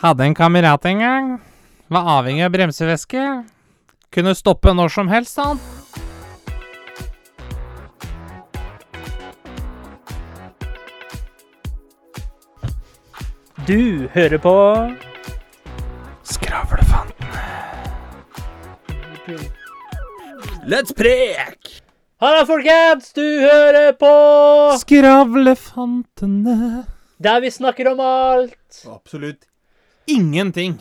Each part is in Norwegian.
Hadde en kamerat en gang. Var avhengig av bremsevæske. Kunne stoppe når som helst, han. Du hører på Skravlefantene. Let's prek! Halla, folkens! Du hører på Skravlefantene. Der vi snakker om alt. Absolutt. Ingenting.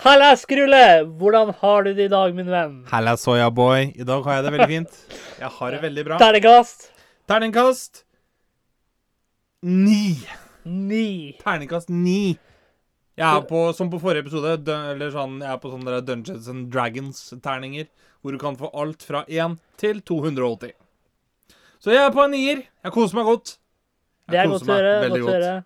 Halla, Skrulle! Hvordan har du det i dag, min venn? Halla, soyaboy. I dag har jeg det veldig fint. Jeg har det veldig bra. Terningkast Terningkast ni. ni. Terningkast ni. Jeg er på, som på forrige episode, eller sånn, jeg er på sånne Dungeons and Dragons-terninger, hvor du kan få alt fra 1 til 280. Så jeg er på en nier. Jeg koser meg godt. Det er godt å høre. Godt å høre.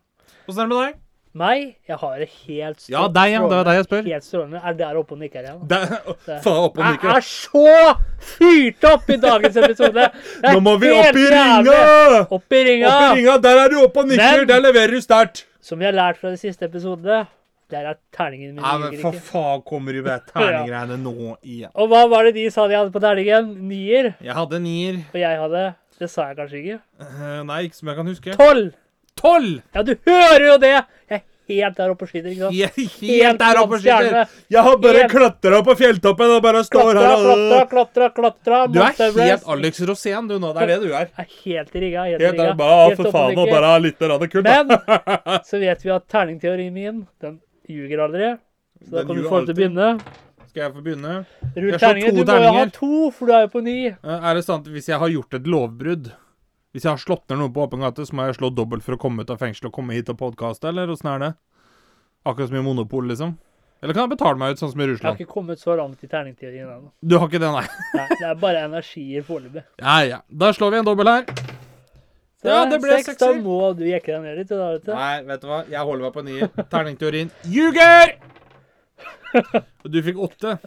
Åssen er det med deg? Meg? Jeg har det helt strålende. Ja, deg, ja. Det er deg jeg spør. Helt strålende. Er der oppe og nikker igjen? Det, Det- faen, oppe og Jeg er så fyrt opp i dagens episode! Nå må vi opp i ringa! Opp i ringa! Opp i ringa! Der er du oppe og nikker! Men- Der leverer du sterkt! Som vi har lært fra det siste episode, der er terningen min Nei, men for faen kommer du med terninggreiene nå igjen. Og hva var det de sa de hadde på terningen? Nier? Jeg hadde nier. Og jeg hadde Det sa jeg kanskje ikke. Uh, nei, ikke som jeg kan huske. Tolv! Tolv! Ja, du hører jo det! Jeg er helt der oppe og skyter, ikke sant? Jeg er helt der oppe og skyter. Jeg har bare Helt- klatra på fjelltoppen og bare står Klatra, her klatra, og klatra, klatra. Du er helt Alex Rosén, du nå. Det er det du er. Jeg er helt i rigga. Helt, Helt i rigga. bare, Helt for faen, og bare litt det kult. da. Men så vet vi at terningteorien min, den ljuger aldri. Så da Den kan du få lov til å begynne. Skal jeg få begynne? Rull to Du må jo ha to, for du er jo på ni. Er det sant hvis jeg har gjort et lovbrudd? Hvis jeg har slått ned noen på åpen gate, så må jeg slå dobbelt for å komme ut av fengsel og komme hit og podkaste, eller åssen er det? Akkurat som i Monopol, liksom? Eller kan jeg betale meg ut sånn som i Jeg har ikke kommet så langt i terningteorien ennå. Du har ikke det, nei? Nei, Det er bare energier foreløpig. Ja, ja. Da slår vi en dobbel her. Så Ja, det ble seks, Da må du jekke deg ned litt. Da, vet du. Nei, vet du hva? Jeg holder meg på nier. Terningteorien ljuger! Og du fikk åtte.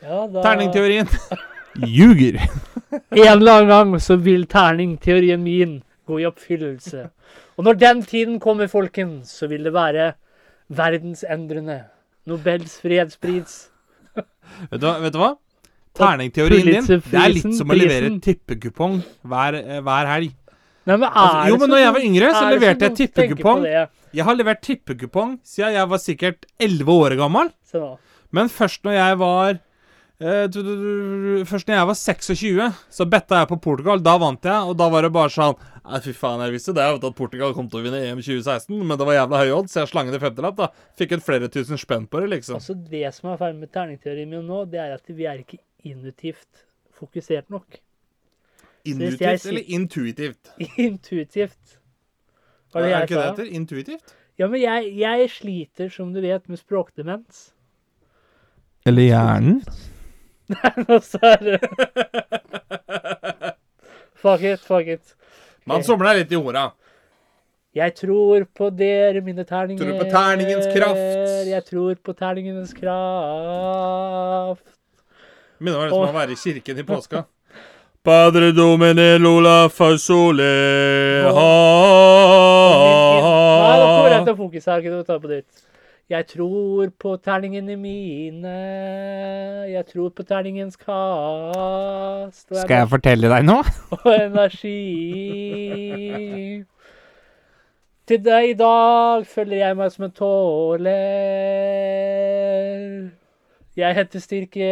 Ja, da... Terningteorien ljuger. En eller annen gang så vil terningteorien min gå i oppfyllelse. Og når den tiden kommer, folkens, så vil det være verdensendrende. Nobels fredspris. Vet du? Vet du hva? Terningteorien din det er litt som å levere tippekupong hver, eh, hver helg. Nei, men Altså, jo, men når jeg var yngre, så er leverte jeg tippekupong. Jeg har levert tippekupong siden jeg var sikkert 11 år gammel. Men først når jeg var Først når jeg var 26, så betta jeg på Portugal. Da vant jeg, og da var det bare sånn Nei, fy faen, jeg visste det, jeg vet at Portugal kom til å vinne EM 2016, men det var jævla høy odds, så jeg slang inn i femtelapp, da. Fikk et flere tusen spenn på det, liksom. Altså, det som er feil med terningteorien min nå, det er at vi er ikke intuitivt fokusert nok. Inutivt jeg Intuitivt eller intuitivt? Intuitivt. er det er jeg ikke det heter? Intuitivt? Ja, men jeg, jeg sliter, som du vet, med språkdemens. Eller hjernen? Og så sa du Fuck it, fuck it. Man somler litt i orda. Jeg tror på dere, mine terninger. Tror du på terningens kraft? Jeg tror på terningenes kraft. Minner meg litt om å være i kirken i påska. Padre domine lola fasole Nei, nå kommer jeg til å fokus her. noe å ta på nytt? Jeg tror på terningene mine. Jeg tror på terningens kast. Skal jeg fortelle deg noe? og energi. Til deg i dag føler jeg meg som en tåler. Jeg henter styrke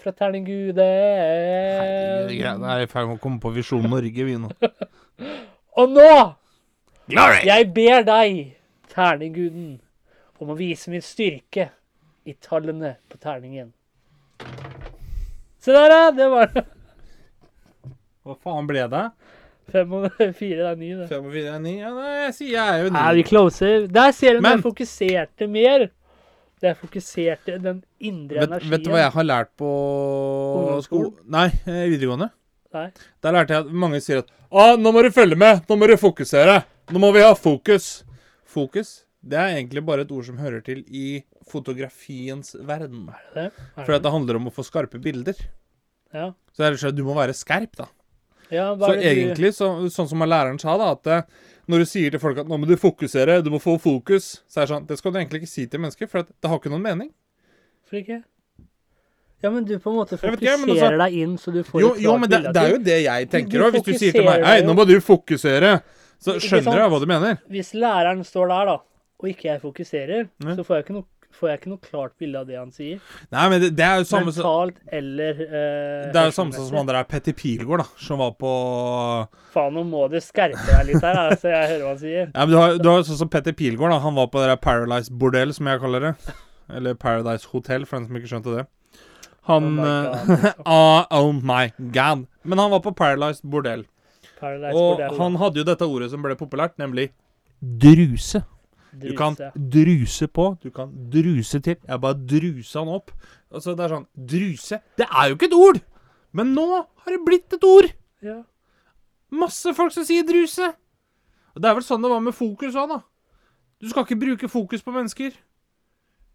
fra terningguden. Herregud, jeg er i ferd med å komme på Visjon Norge, vi nå. Og nå, Glory! jeg ber deg, terningguden, om å vise min styrke i tallene på terningen. Se der, ja. Det var det. Hva faen ble det? Fem og fire, er ni, det. 5 og 4 er 9? Ja, nei, jeg sier jeg er jo Er vi closer? Der ser du når den fokuserte mer. Det fokuserte den indre Vet, energien. vet du hva jeg har lært på skolen? Nei, eh, videregående. Nei. Der lærte jeg at mange sier at ah, 'Nå må du følge med! Nå må du fokusere! Nå må vi ha fokus!' Fokus det er egentlig bare et ord som hører til i fotografiens verden. Det? Er For at det handler om å få skarpe bilder. Ja. Så det er slett, du må være skerp, da. ja, Så er det egentlig, så, sånn som læreren sa, da, at eh, Når du sier til folk at 'nå må du fokusere', du må få fokus, så er det sånn Det skal du egentlig ikke si til mennesker, for at det har ikke noen mening. Hvorfor ikke? Ja, men du på en måte fokuserer ikke, altså- deg inn, så du får Jo, et jo men det, det er jo det jeg tenker òg. Hvis du sier til meg 'hei, nå må du fokusere', så skjønner jeg hva du mener. Hvis læreren står der, da, og ikke jeg fokuserer, Ja. så får jeg, ikke noe, får jeg ikke noe klart bilde av det han sier. Nei, men det, det er jo samme som Mentalt eller uh, Det er jo samme som han der Petter Pilgaard, da, som var på Faen, nå må du skerpe deg litt her, så jeg hører hva han sier. Ja, men du har, du har sånn som Petter Pilgaard, da. Han var på det der Paradise Bordell, som jeg kaller det. Eller Paradise Hotel, for den som ikke skjønte det. Han Oh my eh, God, liksom. ah, Oh my god. Men han var på Paradise Bordell. Paradise Og Bordell, han hadde jo dette ordet som ble populært, nemlig druse. Du kan druse. druse på. Du kan druse til. Jeg bare drusa han opp. Altså, det er sånn Druse. Det er jo ikke et ord! Men nå har det blitt et ord. Ja. Masse folk som sier druse. Og det er vel sånn det var med fokus òg, da. Du skal ikke bruke fokus på mennesker.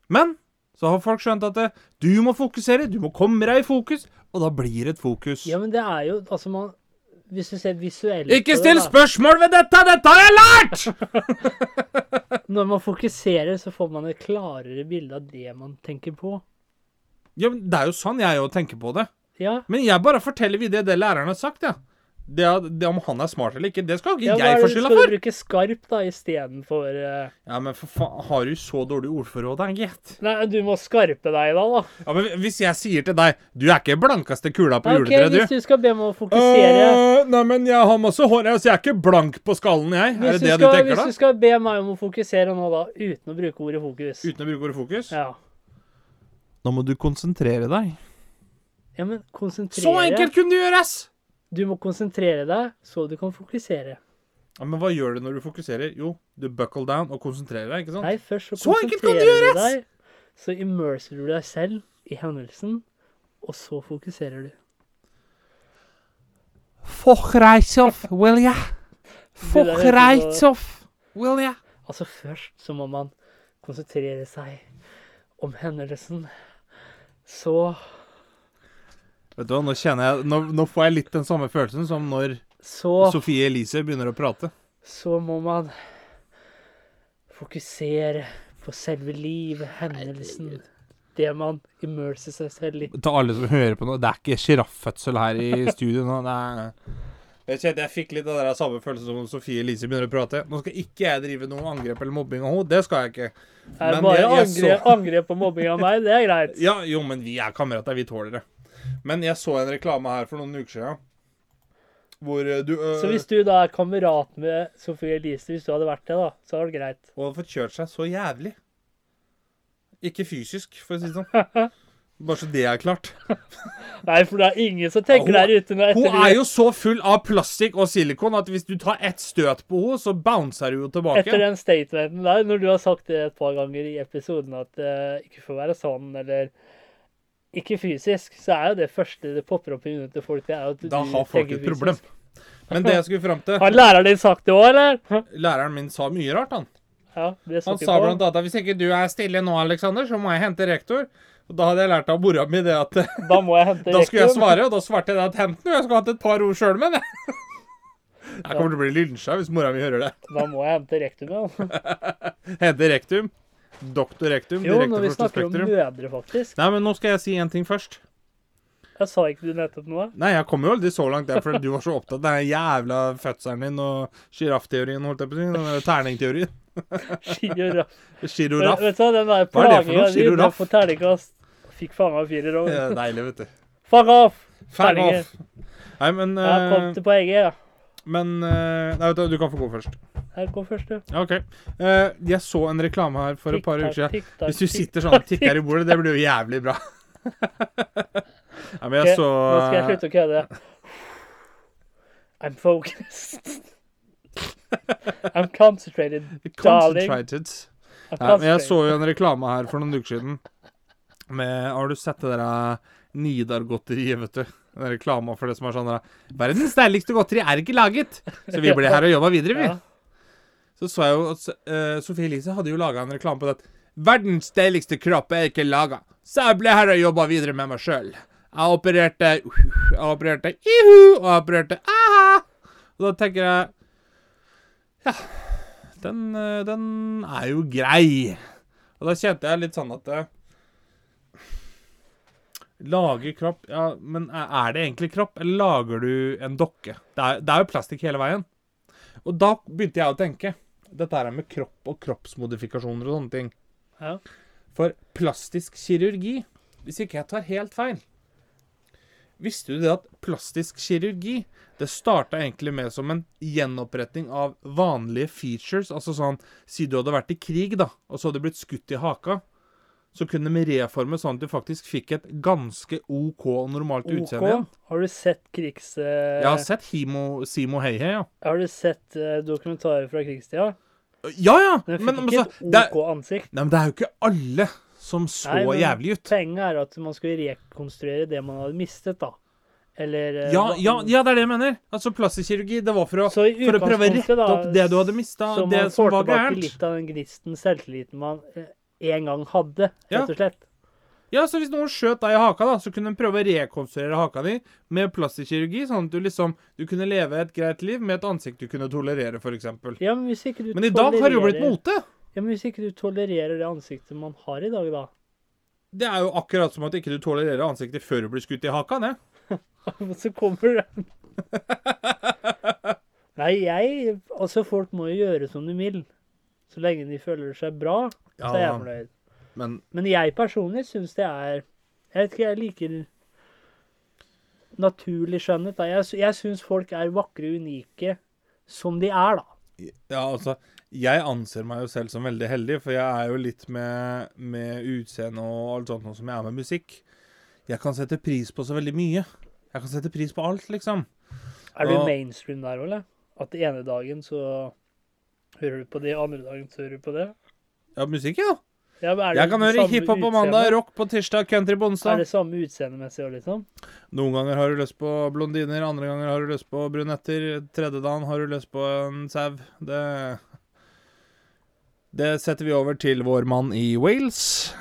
Men så har folk skjønt at det, du må fokusere, du må komme deg i fokus, og da blir det et fokus. ja, men det er jo Altså, man Hvis du ser visuelt Ikke still spørsmål ved dette! Dette har jeg lært! Når man fokuserer, så får man et klarere bilde av det man tenker på. Ja, men Det er jo sånn jeg òg tenker på det. Ja. Men jeg bare forteller videre det læreren har sagt, ja. Det, det Om han er smart eller ikke, det skal ikke ja jeg få skylda Skal du bruke skarp da istedenfor uh... Ja, men for faen, har du så dårlig ordforråd, da, gitt? Nei, du må skarpe deg da, da. Ja, men Hvis jeg sier til deg Du er ikke blankeste kula på Nei, ok, juletreet, du. Hvis du skal be meg å fokusere uh, nei, men jeg har masse hår, jeg, så jeg er ikke blank på skallen, jeg. hvis er det det skal, du tenker, Hvis da? du skal be meg om å fokusere nå, da, uten å bruke ordet fokus Uten å bruke ordet fokus? Ja. Nå må du konsentrere deg. ja, men konsentrere Så enkelt kunne det gjøres! Du må konsentrere deg, så du kan fokusere. Ja, Men hva gjør du når du fokuserer? Jo, du buckle down og konsentrerer deg, ikke sant? Nei, først så, Så enkelt kan det konsentrerer du gjøres! deg, så immerser du deg selv i hendelsen, og så fokuserer du. Forreitsoff, will ya? Fuck høres will ya? Altså, først så må man konsentrere seg om hendelsen. Så Vet du hva, nå kjenner jeg Nå, nå får jeg litt den samme følelsen som når Så Sofie Elise begynner å prate. Så må man fokusere på selve livet, hendelsen. Det man immerser seg selv i. Til alle som hører på nå, det er ikke sjiraffødsel her i studio nå. Det er jeg kjente jeg fikk litt av den der samme følelsen som når Sofie Elise begynner å prate. Nå skal ikke jeg drive noe angrep eller mobbing av henne. Det skal jeg ikke. Det er bare jeg- jeg angrep, så- angrep og mobbing av meg, det er greit. Ja, jo, men vi er kamerater. Vi tåler det. Men jeg så en reklame her for noen uker siden. Hvor eh, du øh, Så hvis du da er kamerat med Sofie Elise, hvis du hadde vært det, da, så var det greit. Hun hadde fått kjørt seg så jævlig. Ikke fysisk, for å si det sånn. Bare så det er klart. Nei, for det er ingen som tenker Ja, hun- der ute nå Hun er jo så full av plastikk og silikon at hvis du tar ett støt på henne, så bouncer hun jo tilbake. etter den statementen der, når du har sagt det et par ganger i episoden at det ikke får være sånn, eller ikke fysisk, så er jo det første det popper opp i huet til folk, det er jo at Da har folk et problem. Men det jeg skulle fram til Har læreren din sagt det òg, eller? Læreren min sa mye rart, han. Ja, det Han sa blant annet at hvis ikke du er stille nå, Aleksander, så må jeg hente rektor. Og da hadde jeg lært av mora mi det at Da må jeg hente da skulle jeg svare, og da svarte jeg det at hent den, jeg skulle hatt et par ord sjøl med det. Jeg kommer til å bli lynsja hvis mora mi hører det. Da må jeg hente rektum, Ja. Hente rektum. Doktor rektum. Jo, direkte når vi snakker om mødre, faktisk. Nei, men nå skal jeg si en ting først. Jeg sa ikke du nettopp noe? Nei, jeg kom jo aldri så langt der, fordi du var så opptatt av den jævla fødselen din og sjiraffteorien, holdt jeg på å si. Den terningteorien. Giroraff. Vet du hva, den der er for plaginga di Giraff? på terningkast Fikk faen meg firer òg. Deilig, vet du. Fuck off! Fuck off. Nei, men Jeg kom eh, til poenget, ja. Men eh, Nei, vet du, du kan få gå først. Jeg går først, du. Ja, OK. Eh, jeg så en reklame her for et par uker siden. Hvis du sitter sånn og tikker i bordet, det blir jo jævlig bra. Nei, men jeg så Nå skal jeg slutte å kødde. I'm focused. I'm concentrated, darling. Concentrated. I'm Ja, men jeg så jo en reklame her for noen uker siden. Med, har du sett det der uh, Nidar-godteriet, vet du? Reklama for det som er sånn Verdens deiligste godteri er ikke laget! Så vi ble her og jobba videre, vi. Ja. Så så jeg jo at uh, Sofie Elise hadde jo laga en reklame på det. Verdens deiligste kropp er ikke laga. Så jeg ble her og jobba videre med meg sjøl. Jeg opererte Jeg opererte ihu, og jeg opererte aha. Og da tenker jeg Den, eh, den er jo grei. Og da kjente jeg litt sånn at eh, Lage kropp Ja, men er det egentlig kropp, eller lager du en dokke? Det er, det er jo plastikk hele veien. Og da begynte jeg å tenke. Dette her med kropp og kroppsmodifikasjoner og sånne ting. Ja. For plastisk kirurgi, hvis ikke jeg tar helt feil Visste du det at plastisk kirurgi det starta egentlig med som en gjenoppretting av vanlige features? Altså sånn Si du hadde vært i krig, da, og så hadde du blitt skutt i haka. Så kunne de reforme sånn at du faktisk fikk et ganske OK og normalt utseende igjen. OK. Har du sett krigs... Uh... Jeg har sett Himo, Simo Heihe, ja. Har du sett uh, dokumentarer fra krigstida? Ja, ja! Den fikk Men, men, ikke så, et det, er- OK ansikt. nei, men det er jo ikke alle som så Nei, men jævlig ut. Poenget er at man skulle rekonstruere det man hadde mistet, da. Eller eh, Ja, ja, ja, det er det jeg mener. Altså Plastisk kirurgi, det var for å, for å prøve å rette opp det du hadde mista, Så det man som får var tilbake gærent. litt av den gnisten, selvtilliten man en gang hadde, rett og slett. Ja, så hvis noen skjøt deg i haka, da, så kunne de prøve å rekonstruere haka di med plastikkirurgi, sånn at du liksom du kunne leve et greit liv med et ansikt du kunne tolerere, f.eks. Ja, men hvis ikke du Men i dag har det jo blitt mote. Ja, men hvis ikke du tolererer det ansiktet man har i dag, da. Det er jo akkurat som at ikke du tolererer ansiktet før du blir skutt i haka, det. Så kommer den. Nei, jeg Altså, folk må jo gjøre som de vil. Så lenge de føler seg bra, så er jeg fornøyd. men Men jeg personlig syns det er Jeg vet ikke, jeg liker naturlig skjønnhet. Da. Jeg, jeg syns folk er vakre og unike som de er, da. Ja, altså Jeg anser meg jo selv som veldig heldig, for jeg er jo litt med, med utseende og alt sånt noe som jeg er med musikk. Jeg kan sette pris på så veldig mye. Jeg kan sette pris på alt, liksom. Er du og, mainstream der òg, eller? At den ene dagen så hører du på det, andre dagen så hører du på det? Ja, musikk, ja. Ja, det Jeg kan høre hiphop på mandag, rock på tirsdag, country på onsdag. Er det samme utseendemessig òg, liksom? Noen ganger har du lyst på blondiner, andre ganger har du lyst på brunetter. Tredje dagen har du lyst på en sau. Det Det setter vi over til vår mann i Wales.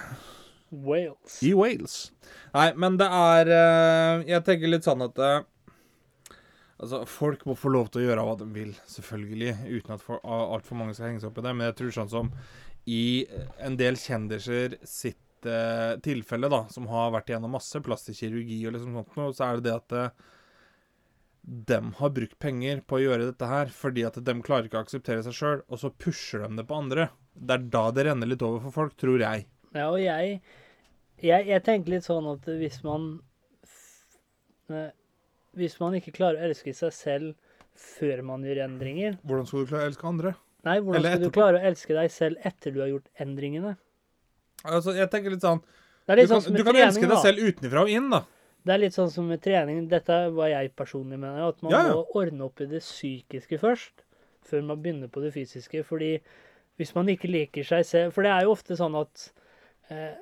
Wales. I Wales. Nei, men det er eh, Jeg tenker litt sånn at eh, Altså, Folk må få lov til å gjøre hva de vil, selvfølgelig, uten at altfor mange skal henge seg opp i det. Men jeg tror sånn som i en del kjendiser sitt eh, tilfelle, da, som har vært gjennom masse plastisk kirurgi og liksom sånt noe, så er det det at eh, dem har brukt penger på å gjøre dette her fordi at dem klarer ikke å akseptere seg sjøl, og så pusher de det på andre. Det er da det renner litt over for folk, tror jeg. Ja, og jeg, jeg Jeg tenker litt sånn at hvis man eh, Hvis man ikke klarer å elske seg selv før man gjør endringer Hvordan skal du klare å elske andre? Nei, hvordan skal du klare å elske deg selv etter du har gjort endringene? Altså, jeg tenker litt sånn Det er Du kan, sånn du kan trening, elske da. deg selv utenfra og inn, da. Det er litt sånn som med trening. Dette er hva jeg personlig mener. At man Ja, ja. må ordne opp i det psykiske først, før man begynner på det fysiske. Fordi hvis man ikke liker seg selv For det er jo ofte sånn at eh,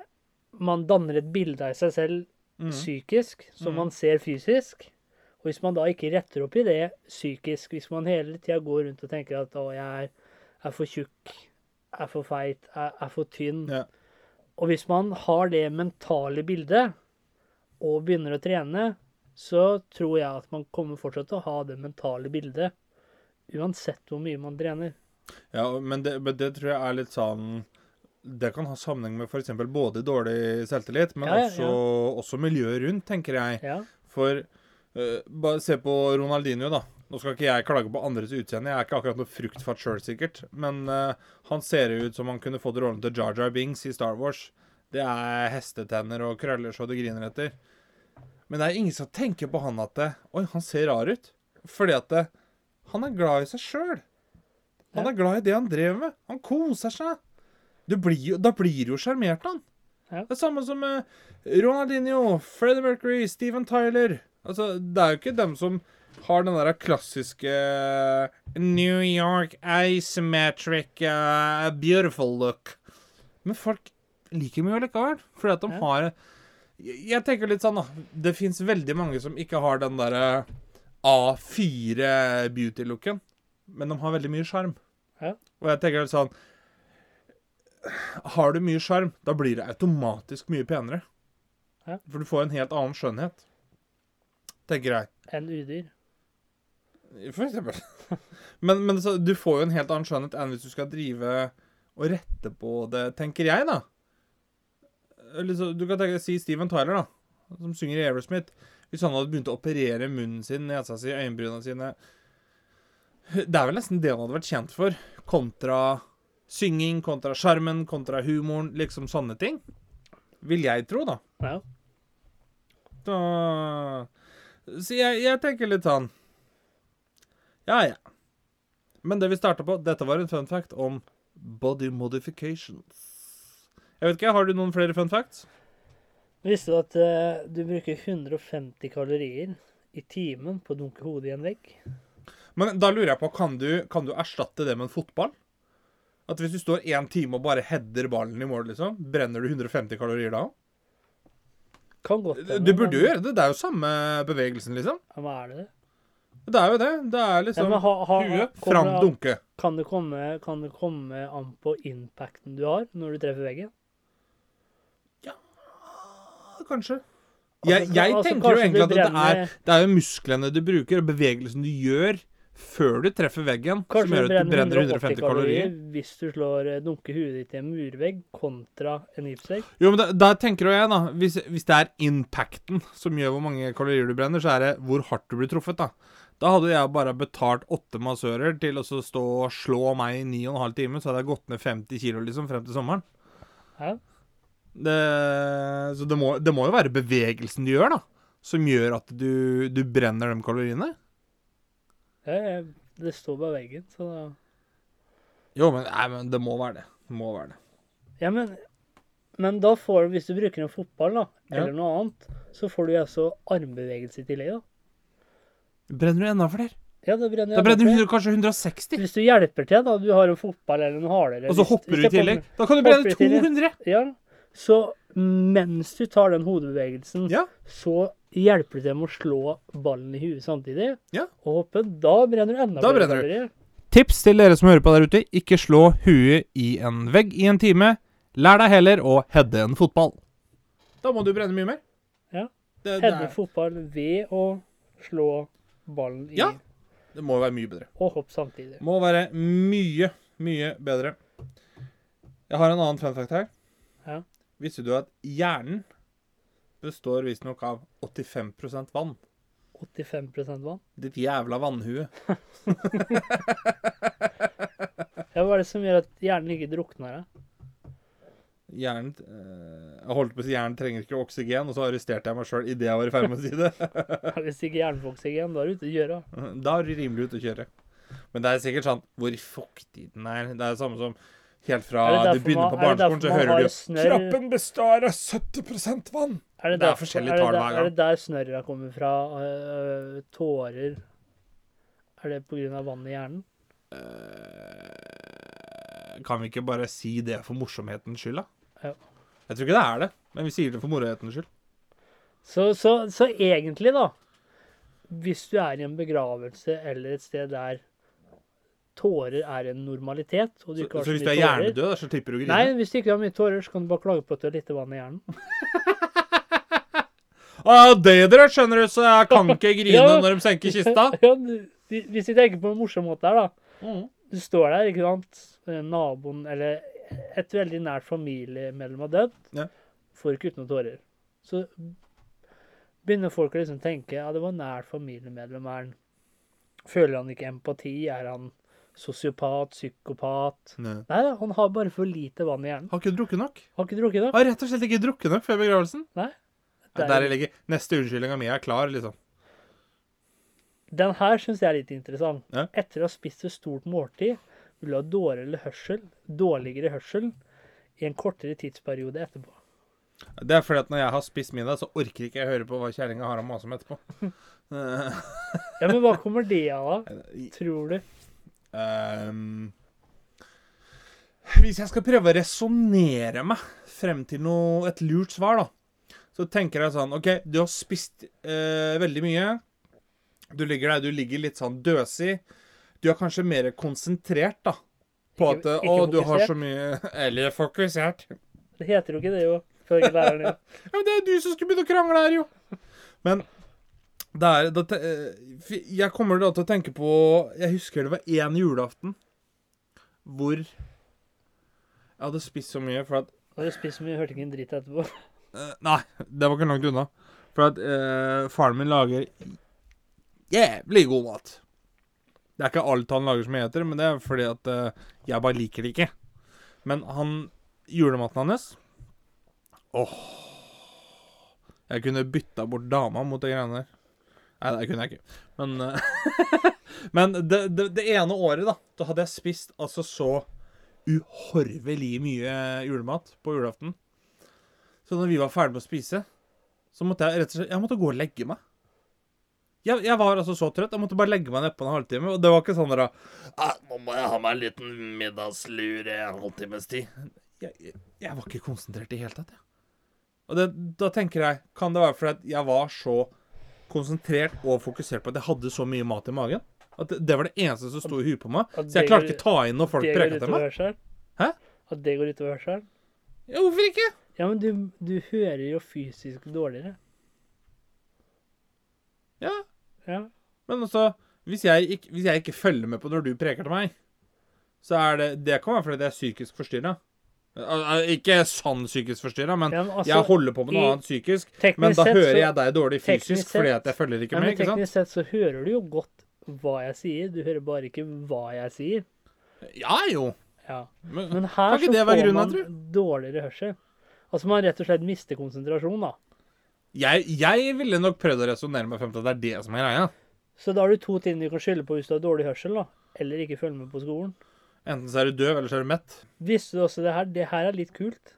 man danner et bilde av seg selv Mm. psykisk som mm. man ser fysisk. Og hvis man da ikke retter opp i det psykisk, hvis man hele tida går rundt og tenker at å, jeg er, er for tjukk, er for feit, er, er for tynn Ja. Og hvis man har det mentale bildet og begynner å trene, så tror jeg at man kommer fortsatt til å ha det mentale bildet uansett hvor mye man trener. Ja, men det, men det tror jeg er litt sånn Det kan ha sammenheng med f.eks. både dårlig selvtillit, men Ja, ja, også, også miljøet rundt, tenker jeg. Ja. For Uh, bare se på Ronaldinho, da. Nå skal ikke jeg klage på andres utseende, jeg er ikke akkurat noe fruktfatt sjøl, sikkert. Men uh, han ser ut som han kunne fått rollen til Jar Jar Bings i Star Wars. Det er hestetenner og krøller så du griner etter. Men det er ingen som tenker på han at det, Oi, han ser rar ut. Fordi at det, han er glad i seg sjøl. Han Ja. er glad i det han drev med. Han koser seg. Du blir jo, da blir du jo sjarmert han. Ja. Det er samme som uh, Ronaldinho, Freddie Mercury, Steven Tyler. Altså, det er jo ikke dem som har den der klassiske New York asymmetric uh, beautiful look. Men folk liker mye likevel, fordi at de Ja. har jeg, tenker litt sånn, da. Det fins veldig mange som ikke har den derre A4 beauty-looken, men de har veldig mye sjarm. Ja. Og jeg tenker litt sånn Har du mye sjarm, da blir det automatisk mye penere. Ja. For du får en helt annen skjønnhet. Tenker jeg. Enn udyr. For eksempel. Men, men så, du får jo en helt annen skjønnhet enn hvis du skal drive og rette på det, tenker jeg, da. Eller så, du kan tenke, si Steven Tyler, da, som synger i Aerosmith. Hvis han hadde begynt å operere munnen sin, nesa si, øyenbrynene sine Det er vel nesten det han hadde vært kjent for, kontra synging, kontra sjarmen, kontra humoren, liksom sånne ting. Vil jeg tro, da. Ja. Da Så jeg, jeg tenker litt sånn Ja, ja. Men det vi starta på, dette var en fun fact om body modifications. Jeg vet ikke, Har du noen flere fun facts? Visste du at eh, du bruker 150 kalorier i timen på å dunke hodet i en vegg? Men da lurer jeg på, kan du, kan du erstatte det med en fotball? At hvis du står én time og bare header ballen i mål, liksom, brenner du 150 kalorier da? Kan godt hende, Du burde jo gjøre det. Det er jo samme bevegelsen, liksom. Ja, men er det det? Det er jo det. Det er liksom ja, ha, ha, huet, fram, det dunke. Kan det, komme, kan det komme an på impacten du har når du treffer veggen? Ja Kanskje. Altså, Jeg, jeg altså, tenker jo egentlig at det er, det er jo musklene du bruker, og bevegelsen du gjør før du treffer veggen, som Kanskje gjør du at du brenner brenner 180 150 kalorier. hvis du slår dunke dunker huet ditt i en murvegg kontra en gipsvegg. Jo, men da, da tenker jo jeg, da hvis, hvis det er impacten som gjør hvor mange kalorier du brenner, så er det hvor hardt du blir truffet, da. Da hadde jeg bare betalt åtte massører til å stå og slå meg i ni og en halv time, så hadde jeg gått ned 50 kilo liksom frem til sommeren. Ja. Det, så det må, det må jo være bevegelsen du gjør, da, som gjør at du, du brenner de kaloriene. Ja, det står på veggen, så da Jo, men, nei, men det må være det. Det må være det. Ja, men, men da får du, hvis du bruker en fotball, da, Ja. eller noe annet, så får du altså armbevegelse i tillegg, da. Brenner du enda flere? Ja, det brenner Da brenner du kanskje 160. Hvis du hjelper til, da, du har en fotball eller en hale. Og så hopper du i tillegg. Da kan du brenne 200. Ja, så mens du tar den hodebevegelsen, Ja. så hjelper du med å slå ballen i huet samtidig. Ja. Og hoppe. Da brenner du enda Da flere brenner du. Tips til dere som hører på der ute. Ikke slå huet i en vegg i en time. Lær deg heller å heade en fotball. Da må du brenne mye mer. Ja. Er, fotball ved å slå ballen i Ja. det må være mye bedre. og hopp samtidig. Må være mye, mye bedre. Jeg har en annen fun fact her. Ja. Visste du at hjernen består visstnok av 85% vann? 85% vann. Ditt jævla vannhue. Ja, hva er det som gjør at hjernen ikke drukner? da? Hjernen eh, Jeg holdt på å si hjernen trenger ikke oksygen, og så arresterte jeg meg sjøl idet jeg var i ferd med å si det. Hvis ikke hjernen får oksygen, da er du ute å kjøre. Da er du rimelig ute å kjøre. Men det er sikkert sånn hvor fuktig den er. Det er det samme som helt fra du begynner på barneskolen, så hører du snør... Kroppen består av 70 vann. Er det, Det er forskjellige tall hver gang. Er det der snørra kommer fra? øh, tårer? Er det pga. vann i hjernen? Kan vi ikke bare si det for morsomhetens skyld, da? Ja. Jeg tror ikke det er det, men vi sier det for morohetens skyld. Så, så, så egentlig, da Hvis du er i en begravelse eller et sted der tårer er en normalitet og du Så, ikke har så så, hvis du er hjernedød, så slipper du å grine? Nei, hvis du ikke har mye tårer, så kan du bare klage på at du har lite vann i hjernen. Ah, det dere skjønner du, så jeg kan ikke grine Ja. når de senker kista. ja, hvis vi tenker på en morsom måte her, da. Mm. Du står der, ikke sant. Eh, Naboen eller et veldig nært familiemedlem har dødd. Ja. Får ikke ut noen tårer. Så begynner folk å liksom tenke ja, det var nært familiemedlem. Er han, føler han ikke empati? Er han sosiopat? Psykopat? Nei. Nei da, han har bare for lite vann i hjernen. Har ikke drukket nok. Har ikke drukket nok. Har rett og slett ikke drukket nok før begravelsen. Nei. Der jeg ligger. Neste unnskyldninga mi er klar, liksom. Den her syns jeg er litt interessant. Ja. Etter å ha spist et stort måltid vil du ha dårligere hørsel, dårligere hørsel i en kortere tidsperiode etterpå. Det er fordi at når jeg har spist middag, så orker ikke jeg høre på hva kjerringa har å mase om etterpå. Ja, Men hva kommer det av, Tror du? Um, hvis jeg skal prøve å resonnere meg frem til noe, et lurt svar, da, så tenker jeg sånn OK, du har spist eh, veldig mye. Du ligger der, du ligger litt sånn døsig. Du er kanskje mer konsentrert, da. På Ikke- at ikke Å, du har så mye Eller fokusert. Det heter jo ikke det, jo. Ifølge læreren jo. Ja, men det er jo du som skulle begynne å krangle her, jo. Men Det er da, te- eh, Jeg kommer da til å tenke på Jeg husker det var én julaften hvor jeg hadde spist så mye for at Hadde du spist så mye, hørte ikke en dritt etterpå. eh, Nei, det var ikke langt unna. For at eh, faren min lager jævlig god mat. Det er ikke alt han lager som jeg heter, men det er fordi at uh, jeg bare liker det ikke. Men han julematen hans Åh Jeg kunne bytta bort dama mot de greiene der. Nei, det kunne jeg ikke. Men, uh, men det, det, det ene året, da, da hadde jeg spist altså så uhorvelig mye julemat på julaften. Så når vi var ferdige med å spise, så måtte jeg rett og slett Jeg måtte gå og legge meg. Jeg, jeg var altså så trøtt. Jeg måtte bare legge meg nedpå en halvtime. Og det var ikke sånn der Ah, nå må jeg ha meg en liten middagslur i en halvtimes tid. jeg, jeg, jeg var ikke konsentrert i det hele tatt, jeg. Og det, da tenker jeg Kan det være fordi jeg var så konsentrert og fokusert på at jeg hadde så mye mat i magen? At det, det var det eneste som sto i huet på meg. Så jeg klarte ikke ta inn når folk preka til meg. Hæ? At det går utover hørselen? Ja, hvorfor ikke? Ja, men du, du hører jo fysisk dårligere. Ja, Ja. Men altså, hvis jeg, ikke, hvis jeg ikke følger med på når du preker til meg, så er det Det kan være fordi det er psykisk forstyrra. Ikke sånn psykisk forstyrra, men ja men altså, jeg holder på med noe i- annet psykisk. Men da hører jeg deg dårlig fysisk sett- fordi jeg følger ikke Ja, med. men ikke sant? teknisk sett så hører du jo godt hva jeg sier. Du hører bare ikke hva jeg sier. Ja jo. Ja. Men, Men her så får man dårligere hørsel. Altså man rett og slett mister konsentrasjon, da. Jeg, jeg ville nok prøvd å resonnere meg frem til at det er det som er greia. Så da har du to ting du kan skylde på hvis du har dårlig hørsel, da. Eller ikke følger med på skolen. Enten så er du døv, eller så er du mett. Visste du også det her? Det her er litt kult.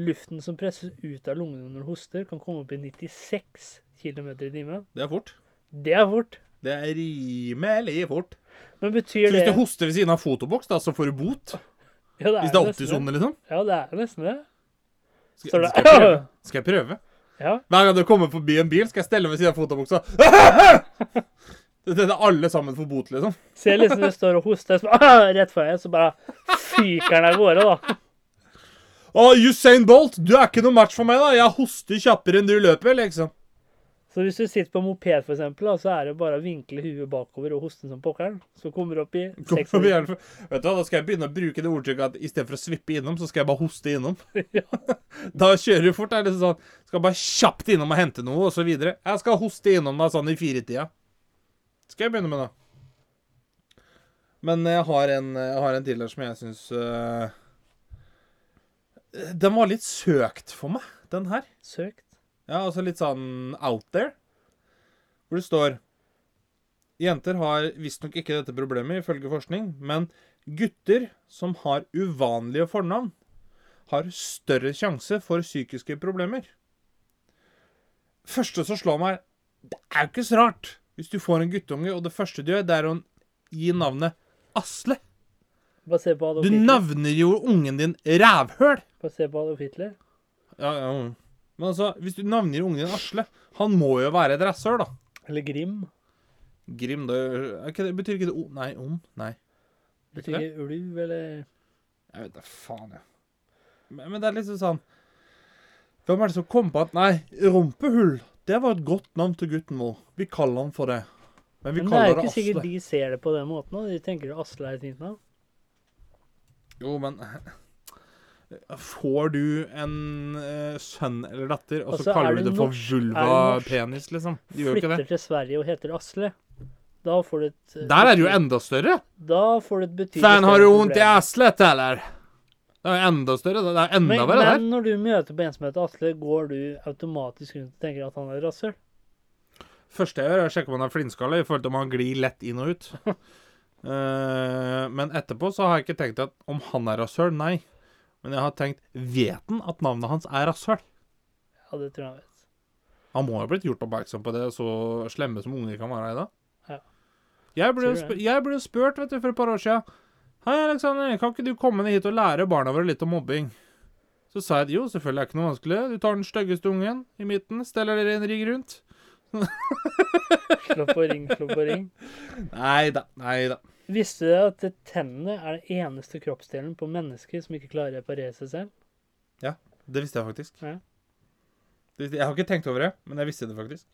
Luften som presses ut av lungene når du hoster, kan komme opp i 96 km i timen. Det er fort. Det er fort. Det er rimelig fort. Men betyr Så hvis du hoster ved siden av fotoboks, da, så får du bot? ja, det Hvis det er nesten 80-sone, liksom? Ja, det er nesten det. Skal, skal, jeg prøve? skal jeg prøve? Ja. Hver gang det kommer forbi en bil, skal jeg stelle ved siden av fotobuksa. Det er alle sammen får bot, liksom. Se liksom du står og hoster, så rett før jeg, så bare fyker den av gårde, da. Å, Usain Bolt, du er ikke noe match for meg, da. Jeg hoster kjappere enn du løper, liksom. Så hvis du sitter på moped, for eksempel, så er det bare å vinkle huet bakover og hoste som pokkeren. Så kommer du opp i Kom, 6 kom igjen. Vet du hva, Da skal jeg begynne å bruke det ordtrykket at istedenfor å svippe innom, så skal jeg bare hoste innom. Da kjører du fort. Er det sånn Skal bare kjapt innom og hente noe, videre. Jeg skal hoste innom da sånn i firetida. Skal jeg begynne med da. Men jeg har en, jeg har en til som jeg syns Den var litt søkt for meg, den her. Søkt. Ja, altså litt sånn out there. Hvor det står Jenter har visstnok ikke dette problemet, ifølge forskning, men gutter som har uvanlige fornavn, har større sjanse for psykiske problemer. Første som slår meg, det er jo ikke så rart hvis du får en guttunge, og det første du gjør, det er å gi navnet Asle. Du navner jo ungen din Rævhøl. Bare se på Adolf Hitler. Ja, ja. Men altså, hvis du navngir ungen din Asle, han må jo være et rasshøl, da. Eller Grim. Grim, det, er det betyr ikke det o... Nei, om? Nei. Betyr ikke ulv, eller Jeg vet da faen, jeg. Men, men det er liksom sånn Hvem er det som kom på at Nei, rumpehull, det var et godt navn til gutten vår. Vi kaller han for det. Men vi Men det er jo ikke sikkert de ser det på den måten. Da. De tenker at Asle er et fint navn. Jo, men Får du en uh, sønn eller datter, og så Altså, er kaller du det for er vulva-penis, liksom? De gjør ikke det. Flytter til Sverige og heter Asle. Da får du et eh, Der er det jo enda større. Da får du et betydelig Fan, har du vondt i aslet, eller? Det er enda større. Det er enda verre der. men når du møter på en som heter Asle, går du automatisk rundt og tenker at han er rasshøl? første jeg gjør, er å sjekke om han har flintskalle, i forhold til om han glir lett inn og ut. uh, men etterpå så har jeg ikke tenkt at om han er rasshøl, nei. Men jeg har tenkt vet han at navnet hans er rasshøl? Ja, det tror jeg han vet. Han må ha blitt gjort oppmerksom på det, så slemme som unger kan være i dag. Ja. Jeg ble, sp jeg ble spurt vet du, for et par år siden. Hei, Alexander, kan ikke du komme ned hit og lære barna våre litt om mobbing? Så sa jeg jo, selvfølgelig er det ikke noe vanskelig. Du tar den styggeste ungen i midten, steller dere en rigg rundt. Slå på ring, slå på ring. Nei da, nei da. Visste du at tennene er den eneste kroppsdelen på mennesker som ikke klarer å reparere seg selv? Ja, Det visste jeg faktisk. Ja. Jeg har ikke tenkt over det, men jeg visste det faktisk.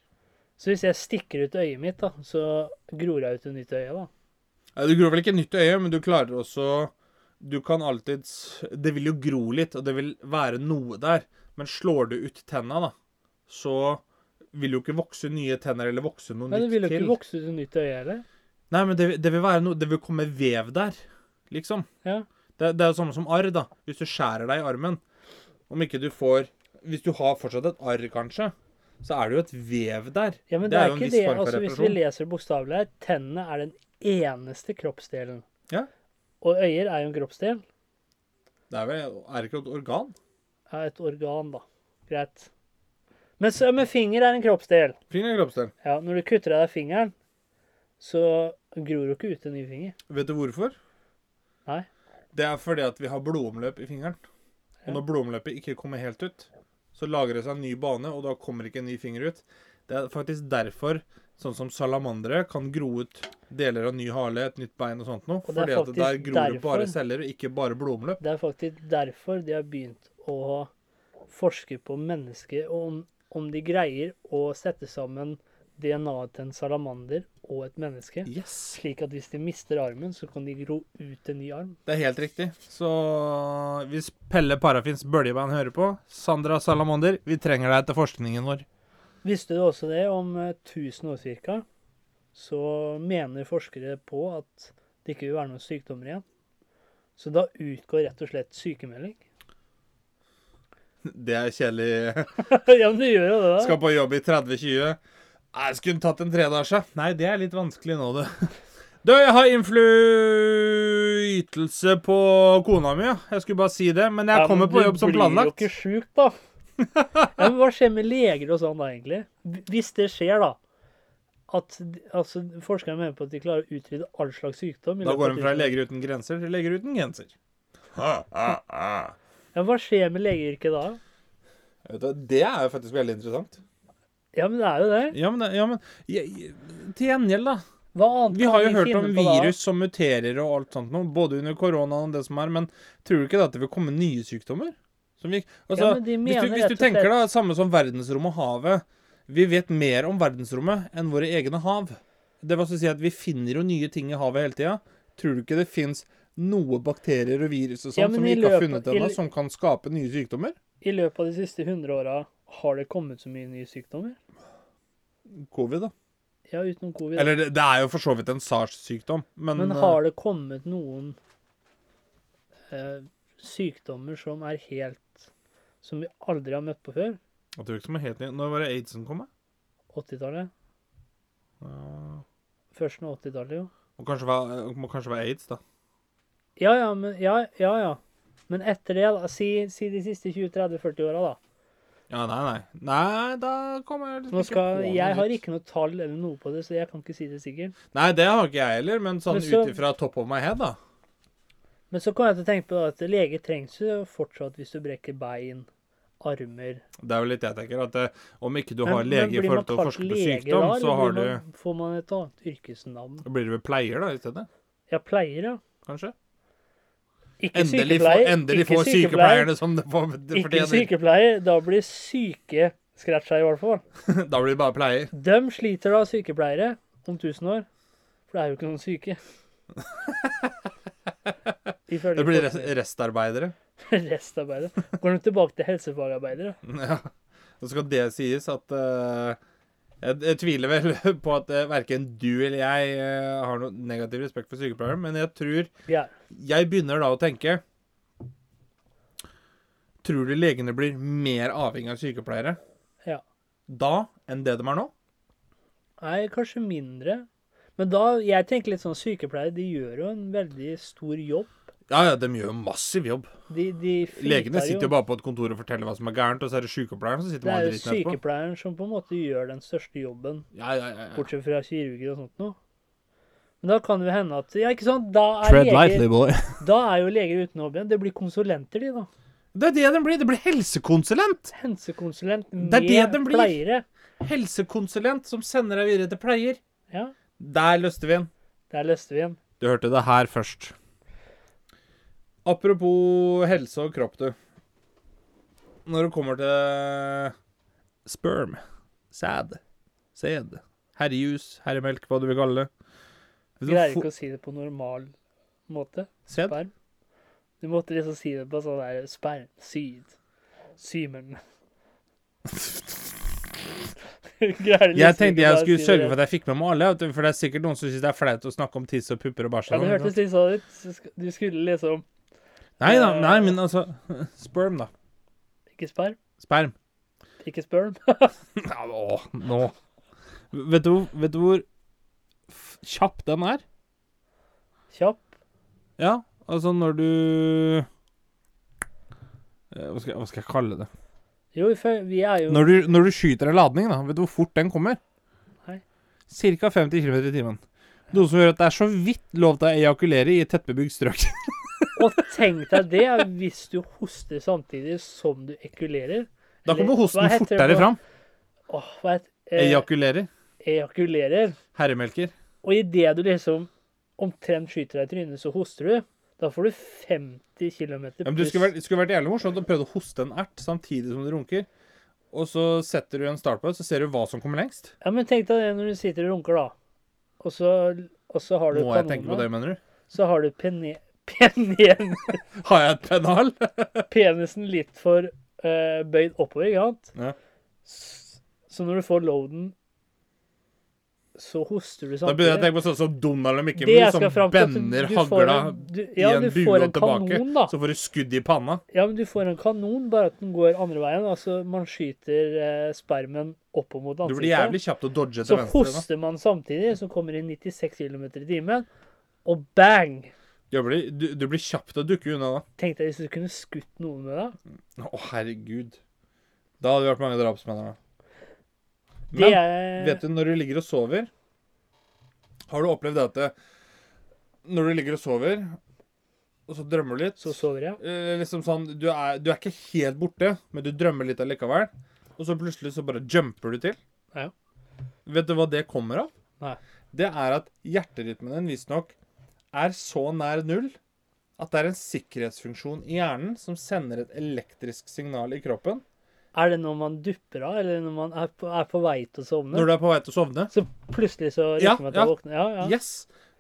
Så hvis jeg stikker ut øyet mitt, da, så gror jeg ut et nytt øye, da. Ja, Du gror vel ikke nytt øye, men du klarer også Du kan alltids Det vil jo gro litt, og det vil være noe der. Men slår du ut tenna, da, så vil jo ikke vokse nye tenner eller vokse noe Men det vil jo til. ikke vokse ut et nytt øye heller. Nei, men det, det vil være noe Det vil komme vev der, liksom. Ja. Det, det er jo samme som arr, da. Hvis du skjærer deg i armen. Om ikke du får Hvis du har fortsatt et arr, kanskje, så er det jo et vev der. Ja, men Det det er jo en viss form for Altså, hvis vi leser bokstavelig her, tennene er den eneste kroppsdelen. Ja. Og øyer er jo en kroppsdel. Det er vel Er det ikke et organ? Ja, et organ, da. Greit. Men, så, men finger er en kroppsdel. Finger er kroppsdel. Ja, når du kutter av deg fingeren, så gror du ikke ut en ny finger. Vet du hvorfor? Nei. Det er fordi at vi har blodomløp i fingeren. Og når blodomløpet ikke kommer helt ut, så lager det seg en ny bane, og da kommer ikke en ny finger ut. Det er faktisk derfor sånn som salamandere kan gro ut deler av ny hale, et nytt bein og sånt noe. Fordi at der gror gror det bare celler, og ikke bare blodomløp. Det er faktisk derfor de har begynt å forske på mennesker, og om, om de greier å sette sammen DNA-et til en salamander og et menneske. Yes. Slik at hvis de mister armen, så kan de gro ut en ny arm. Det er helt riktig. Så hvis Pelle Parafins bøljeband hører på, Sandra Salamander, vi trenger deg til forskningen vår. Visste du også det om eh, 1000 år ca. så mener forskere på at det ikke vil være noen sykdommer igjen. Så da utgår rett og slett sykemelding. Det er kjedelig. ja, men du gjør jo det, da. Skal på jobb i 30-20. Jeg skulle tatt en tredasje. Nei, det er litt vanskelig nå, det. Du, jeg har innflytelse på kona mi, ja. Jeg skulle bare si det. Men jeg Ja, men kommer på jobb som Du blir jo ikke sjuk, da. ja, men hva skjer med leger og sånn da, egentlig? Hvis det skjer, da. At altså, forskerne mener på at de klarer å utrydde all slags sykdom. Da går de fra. Leger uten grenser til Leger uten genser. Ha, ha, ha. Ja, hva skjer med legeyrket da? Vet du, Det er jo faktisk veldig interessant. Ja, men det er jo det. Ja, men, ja, men jeg, til gjengjeld, da. Vi har jo hørt om virus som muterer og alt sånt nå, både under korona og det som er, men tror du ikke da at det vil komme nye sykdommer? Som vi, altså, Ja, hvis, du, hvis du tenker da, samme som verdensrommet og havet Vi vet mer om verdensrommet enn våre egne hav. Det vil altså si at vi finner jo nye ting i havet hele tida. Tror du ikke det fins noe bakterier og virus og sånt Ja, som vi ikke ikke har funnet ennå, som kan skape nye sykdommer? I løpet av de siste 100 åra har det kommet så mye nye sykdommer. Covid, da. Ja, utenom covid. Eller det, det er jo for så vidt en SARS-sykdom, men, Men eh, har det kommet noen eh, sykdommer som er helt Som vi aldri har møtt på før? Jeg tror ikke som er helt ny. Når var det aidsen kom? da? 80-tallet? Ja. Først nå 80-tallet, jo. Må kanskje være, må kanskje være aids, da. Ja, ja, men Ja, ja. ja. Men etter det, da, si, si de siste 20-30-40 åra, da. Ja, nei, nei. Nei, da kommer jeg liksom skal, ikke på jeg har ikke noe tall eller noe på det, så jeg kan ikke si det sikkert. Nei, det har ikke jeg heller, men sånn ut ifra top of my head, da. Men så kom jeg til å tenke på at lege trengs jo fortsatt hvis du brekker bein, armer Det er jo litt jeg tenker, at det, om ikke du har men lege i forhold til å forske på sykdom, da, så har du Får man et annet yrkesnavn? Da blir du vel pleier, da, i stedet? Ja, pleier, ja. Kanskje? Ikke Endelig, få, endelig ikke få sykepleierne som det får- det Ikke sykepleier. Da blir syke scratcha, i hvert fall. da blir det bare pleier. De sliter da, sykepleiere, om 1000 år. For det er jo ikke noen syke. Det blir rest, restarbeidere. restarbeidere. Går de tilbake til helsefagarbeidere? Ja. Så skal det sies at eh, jeg, jeg tviler vel på at uh, verken du eller jeg uh, har noe negativ respekt for sykepleiere, men jeg tror Ja. Jeg begynner da å tenke Tror du legene blir mer avhengig av sykepleiere Ja. da enn det de er nå? Nei, kanskje mindre. Men da, jeg tenker litt sånn sykepleiere, de gjør jo en veldig stor jobb. Ja, ja, de gjør jo massiv jobb. De, de Legene sitter jo bare på et kontor og forteller hva som er gærent, og så er det sykepleieren som sitter Det med er all jo dritten etterpå. sykepleieren som på en måte gjør den største jobben, Ja, ja, ja, ja. bortsett fra kirurger og sånt noe. Men da kan det jo hende at Ja, ikke sant? Da er, leger, boy. da er jo leger uten hobby. Det blir konsulenter, de, da. Det er det de blir. Det blir helsekonsulent. Helsekonsulent Det er med det den blir. pleiere. Helsekonsulent som sender deg videre til pleier. Ja, Der løste vi den. der løste vi en. Du hørte det her først. Apropos helse og kropp, du. Når det kommer til sperm, sæd, Sæd. Herrejus, herremelk, hva du vil kalle det. Du Greier ikke å si det på normal måte. Sæd? Sperm. Du måtte liksom si det på sånn der sperm. Syd. Symen. Greier Jeg liksom tenkte jeg skulle sørge for at jeg fikk med meg alle, vet du, for det er sikkert noen som syns det er flaut å snakke om tiss og pupper og bæsj. Ja, og det sånn, hørtes litt sånn ut. Du skulle liksom Nei da, nei, men altså Sperm, da. Ikke sperm, Sperm. ikke sperm. Ja, å, nå Vet du, vet du hvor kjapp den er? Kjapp. Ja, altså når du Eh, hva skal, jeg- hva skal jeg kalle det? Jo, vi er jo Når du, når du skyter en ladning, da, vet du hvor fort den kommer? Nei. Ca. 50 km i timen. Noe som gjør at det er så vidt lov til å ejakulere i et tettbebygd strøk. Og tenk deg det, hvis du hoster samtidig som du ekulerer. Da kommer hosten fortere fram. Åh, hva heter eh, Ejakulerer. Ejakulerer. Herremelker. Og idet du liksom omtrent skyter deg i trynet, så hoster du. Da får du 50 km Ja, men det skulle skulle vært jævlig morsomt å prøve å hoste en ert samtidig som du runker. Og så setter du en start på det, så ser du hva som kommer lengst. Ja, men tenk deg det når du sitter og runker, da. Og så, og så har du Må jeg tenke på det, mener du? Så har du pene, penen, Har jeg et pennal? penisen litt for uh, bøyd oppover, ikke sant? Ja. Så når du får loaden, så hoster du samtidig. Da begynner jeg å tenke på sånn som Donald og Mickey Mouse som til, du- bender hagla ja, i en bue og tilbake. kanon, da. Så får du skudd i panna. Ja, men du får en kanon, bare at den går andre veien. Altså, man skyter eh, spermen opp mot Du ansiktet. blir jævlig kjapt å dodge så venstre. Så hoster man samtidig, så kommer det 96 km i timen, og bang! Blir, du, du blir kjapt å dukke unna da. Tenk deg hvis du kunne skutt noen med det. Å, herregud. Da hadde vi vært mange drapsmenn her. Men er vet du, når du ligger og sover Har du opplevd dette? at når du ligger og sover, og så drømmer du litt Så sover jeg. eh, liksom sånn, du er, du er ikke helt borte, men du drømmer litt allikevel. Og så plutselig så bare jumper du til. Ja. Vet du hva det kommer av? Nei. Det er at hjerterytmen din visstnok er så nær null at det er en sikkerhetsfunksjon i hjernen som sender et elektrisk signal i kroppen Er det når man dupper av, eller når man er på, er på vei til å sovne? når du er på vei til å sovne. Så plutselig så rekker man til ja. å våkne? Ja, ja. Yes.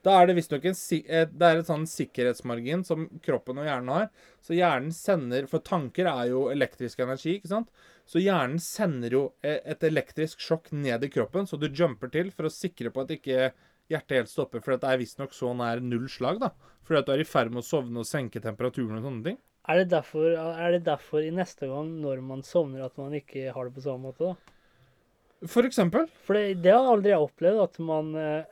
Da er det visstnok en, si- det er et sånn sikkerhetsmargin som kroppen og hjernen har. Så hjernen sender For tanker er jo elektrisk energi, ikke sant? Så hjernen sender jo e- et elektrisk sjokk ned i kroppen, så du jumper til for å sikre på at ikke hjertet helt stopper. For det er visstnok så nær null slag, da. Fordi at du er i ferd med å sovne og senke temperaturen og sånne ting. Er, det derfor, er det derfor i neste gang når man sovner, at man ikke har det på samme måte? da? For eksempel. For det, det har aldri jeg opplevd, at man eh,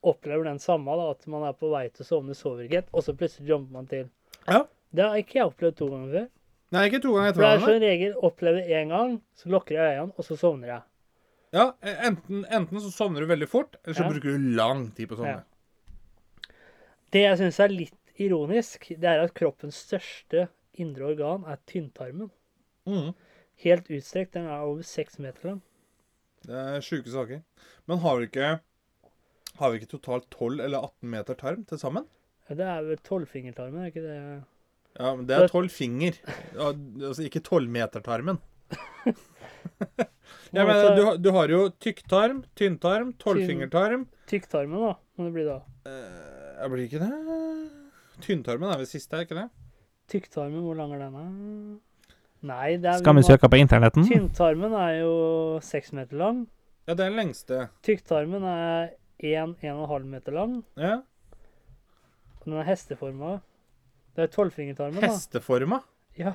opplever den samme. da, At man er på vei til å sovne, sover ikke helt, og så plutselig jumper man til. Ja. Det har ikke jeg opplevd to ganger før. Nei, ikke to ganger For det er etter som regel opplevd én gang, så lukker jeg øynene, og så sovner jeg. Ja, e- enten, enten så sovner du veldig fort, eller så Ja. bruker du lang tid på å sovne. Det jeg syns er litt ironisk, det er at kroppens største indre organ er tynntarmen. Mm. Helt utstrekt. Den er over seks meter lang. Det er sjuke saker. Men har vi ikke Har vi ikke totalt 12 eller 18 meter tarm til sammen? Ja, Det er vel tolvfingertarmen, er ikke det? Ja, men det er 12 finger. Altså ikke 12-metertarmen. Ja, men du, du har jo tykktarm, tynntarm, tolvfingertarm Tykktarmen, da, må det bli da. eh, Jeg blir ikke det Tynntarmen er vel siste, er ikke det? Tykktarmen, hvor lang er den? Nei, det er Skal vi søke på internetten? Tynntarmen er jo seks meter lang. Ja, det er den lengste. Tykktarmen er 1-1,5 meter lang. Ja. Den er hesteforma. Det er tolvfingertarmen, da. Hesteforma? Ja,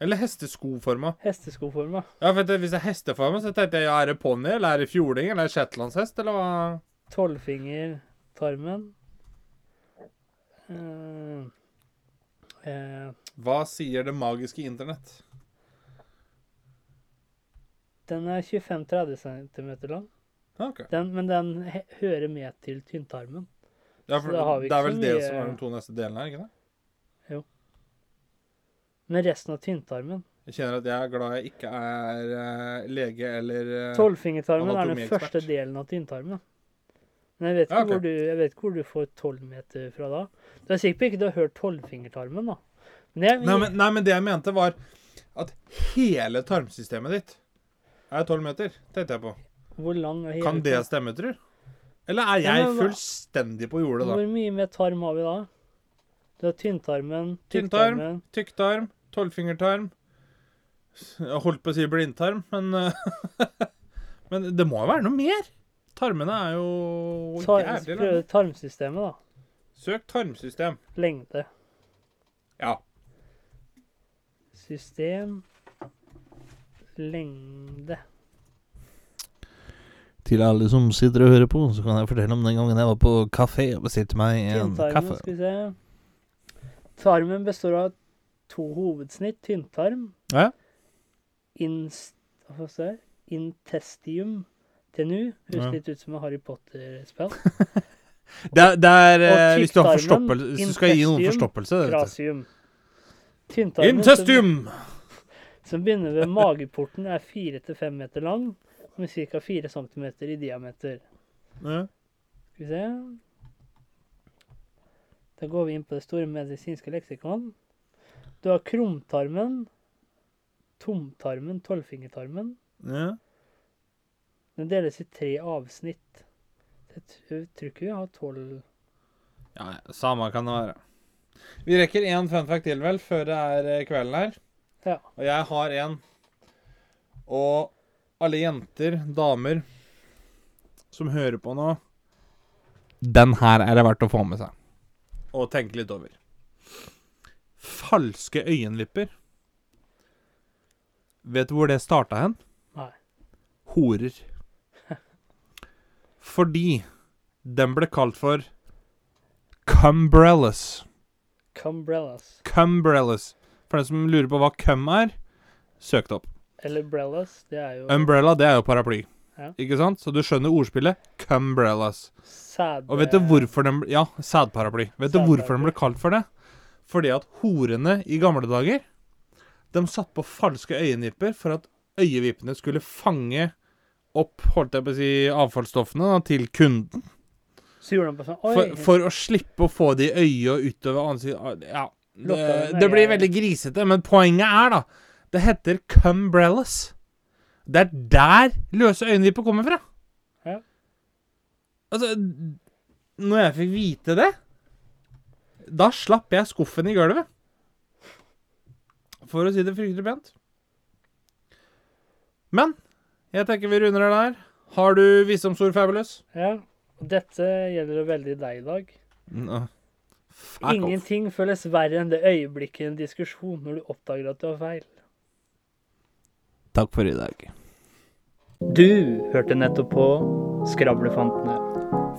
Eller hesteskoforma? hesteskoforma. Ja, for det, hvis det er hesteforma, så tenkte jeg ja, er det ponni, eller er det fjording, eller er det shetlandshest, eller hva? Tolvfingertarmen. Uh, uh, Hva sier det magiske internett? den er 25-30 cm lang. Ok. Den, men den hører med til tynntarmen. Ja, for vi det er vel det mye- som er de to neste delene her, ikke det? Men resten av tynntarmen Jeg kjenner at jeg er glad jeg ikke er uh, lege eller uh, Tolvfingertarmen er den første delen av tynntarmen. Men jeg vet, Ja, okay. du, jeg vet ikke hvor du får tolv meter fra da. Du er sikker på ikke du har hørt tolvfingertarmen, da? Men jeg, nei men, nei, men det jeg mente, var at hele tarmsystemet ditt er 12 meter, tenkte jeg på. Hvor lang er hele Kan det stemme, tror du? Eller er jeg fullstendig på jordet, da? Hvor mye med tarm har vi da? Du har tynntarmen, Tynntarm. tykktarmen Tykktarm, tolvfingertarm Jeg holdt på å si blindtarm, men eh, Men det må jo være noe mer? Tarmene er jo tar, jævlig Prøve tarmsystemet, da. Søk tarmsystem. Lengde. Ja. System Lengde. Til alle som sitter og hører på, så kan jeg fortelle om den gangen jeg var på kafé og bestilte meg en Tynntarmen, kaffe. skal vi se. Tarmen består av to hovedsnitt. Tynntarm. Ja. Inst... Hva står det? Intestium tenu. Høres Ja. litt ut som et Harry Potter-spill. Det er, det er eh, Og Hvis du har forstoppelse Hvis du skal gi noen forstoppelse. Grasium. Intestium! som begynner ved mageporten, er 4-5 meter lang, med ca. 4 cm i diameter. Ja. Skal vi se Da går vi inn på det store medisinske leksikon. Du har krumtarmen, tomtarmen, tolvfingertarmen. Ja. Den deles i tre avsnitt. Jeg tror ikke vi har tolv ja, samme kan det være. Vi rekker én fun fact til, vel, før det er eh, kvelden her. Ja. Og jeg har en. Og alle jenter, damer, som hører på nå Den her er det verdt å få med seg. Og tenke litt over. Falske øyenvipper. Vet du hvor det starta hen? Nei. Horer. Fordi den ble kalt for cumbrellas. Cumbrellas. Cumbrellas. For den som lurer på hva cum er, søk det opp. Eller brellas. Det er jo Umbrella, det er jo paraply. Ja. Ikke sant? Så du skjønner ordspillet. Cumbrellas. sæd... Og vet du hvorfor den Ja, sædparaply. Vet du hvorfor den ble kalt for det? Fordi at horene i gamle dager De satt på falske øyenvipper for at øyevippene skulle fange opp holdt jeg på å si, avfallsstoffene da, til kunden. Sånn! For, for å slippe å få det i øyet og utover ansiktet Ja. Det, det blir veldig grisete, men poenget er, da Det heter cumbrellas. Det er der løse øyenvipper kommer fra. Ja. Altså Når jeg fikk vite det, da slapp jeg skuffen i gulvet. For å si det fryktelig pent. Men jeg tenker vi runder det der. Har du visdomsord, Fabulous? Ja. Dette gjelder jo veldig deg i dag. No. Fuck off. Ingenting føles verre enn det øyeblikket i en diskusjon når du oppdager at du har feil. Takk for i dag. Du hørte nettopp på Skravlefantene.